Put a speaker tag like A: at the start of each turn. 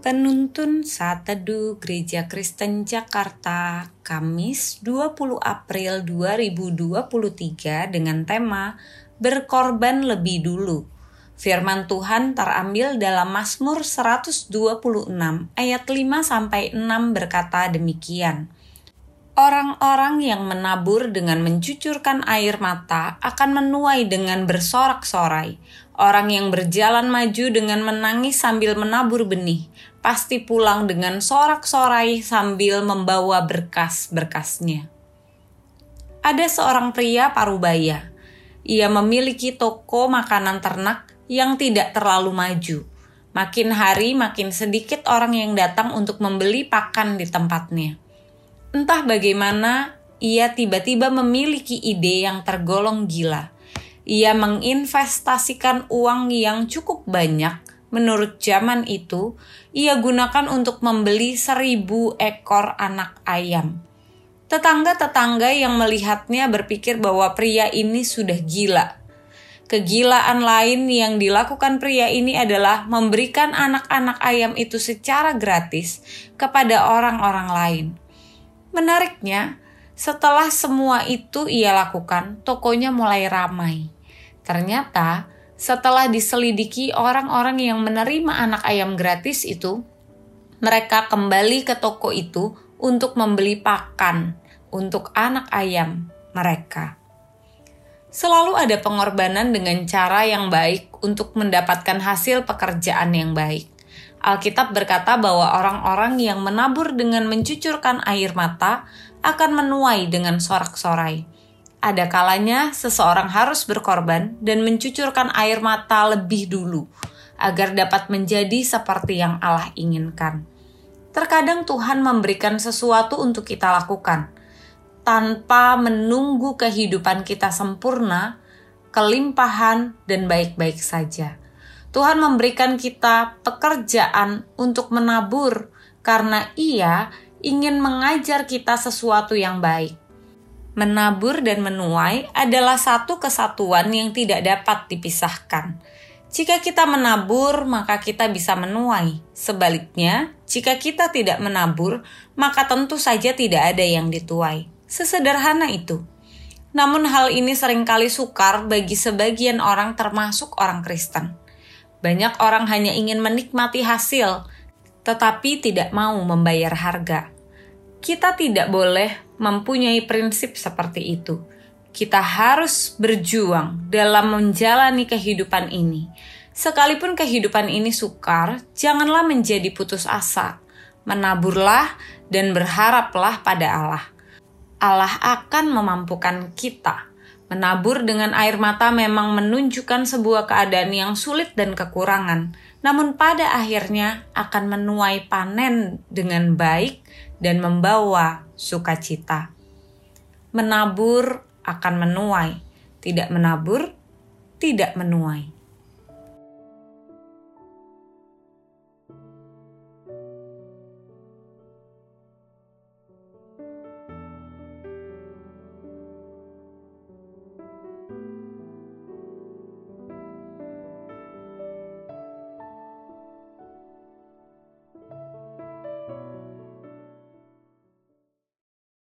A: Penuntun Saat Teduh Gereja Kristen Jakarta, Kamis 20 April 2023 dengan tema Berkorban Lebih Dulu. Firman Tuhan terambil dalam Mazmur 126 ayat 5 sampai 6 berkata demikian. Orang-orang yang menabur dengan mencucurkan air mata akan menuai dengan bersorak-sorai. Orang yang berjalan maju dengan menangis sambil menabur benih, pasti pulang dengan sorak-sorai sambil membawa berkas-berkasnya. Ada seorang pria parubaya. Ia memiliki toko makanan ternak yang tidak terlalu maju. Makin hari makin sedikit orang yang datang untuk membeli pakan di tempatnya. Entah bagaimana, ia tiba-tiba memiliki ide yang tergolong gila ia menginvestasikan uang yang cukup banyak menurut zaman itu, ia gunakan untuk membeli seribu ekor anak ayam. Tetangga-tetangga yang melihatnya berpikir bahwa pria ini sudah gila. Kegilaan lain yang dilakukan pria ini adalah memberikan anak-anak ayam itu secara gratis kepada orang-orang lain. Menariknya, setelah semua itu ia lakukan, tokonya mulai ramai. Ternyata setelah diselidiki orang-orang yang menerima anak ayam gratis itu, mereka kembali ke toko itu untuk membeli pakan untuk anak ayam mereka. Selalu ada pengorbanan dengan cara yang baik untuk mendapatkan hasil pekerjaan yang baik. Alkitab berkata bahwa orang-orang yang menabur dengan mencucurkan air mata akan menuai dengan sorak-sorai ada kalanya seseorang harus berkorban dan mencucurkan air mata lebih dulu agar dapat menjadi seperti yang Allah inginkan. Terkadang Tuhan memberikan sesuatu untuk kita lakukan tanpa menunggu kehidupan kita sempurna, kelimpahan, dan baik-baik saja. Tuhan memberikan kita pekerjaan untuk menabur karena Ia ingin mengajar kita sesuatu yang baik menabur dan menuai adalah satu kesatuan yang tidak dapat dipisahkan. Jika kita menabur, maka kita bisa menuai. Sebaliknya, jika kita tidak menabur, maka tentu saja tidak ada yang dituai. Sesederhana itu. Namun hal ini sering kali sukar bagi sebagian orang termasuk orang Kristen. Banyak orang hanya ingin menikmati hasil, tetapi tidak mau membayar harga. Kita tidak boleh mempunyai prinsip seperti itu. Kita harus berjuang dalam menjalani kehidupan ini. Sekalipun kehidupan ini sukar, janganlah menjadi putus asa. Menaburlah dan berharaplah pada Allah. Allah akan memampukan kita. Menabur dengan air mata memang menunjukkan sebuah keadaan yang sulit dan kekurangan, namun pada akhirnya akan menuai panen dengan baik dan membawa sukacita. Menabur akan menuai, tidak menabur tidak menuai.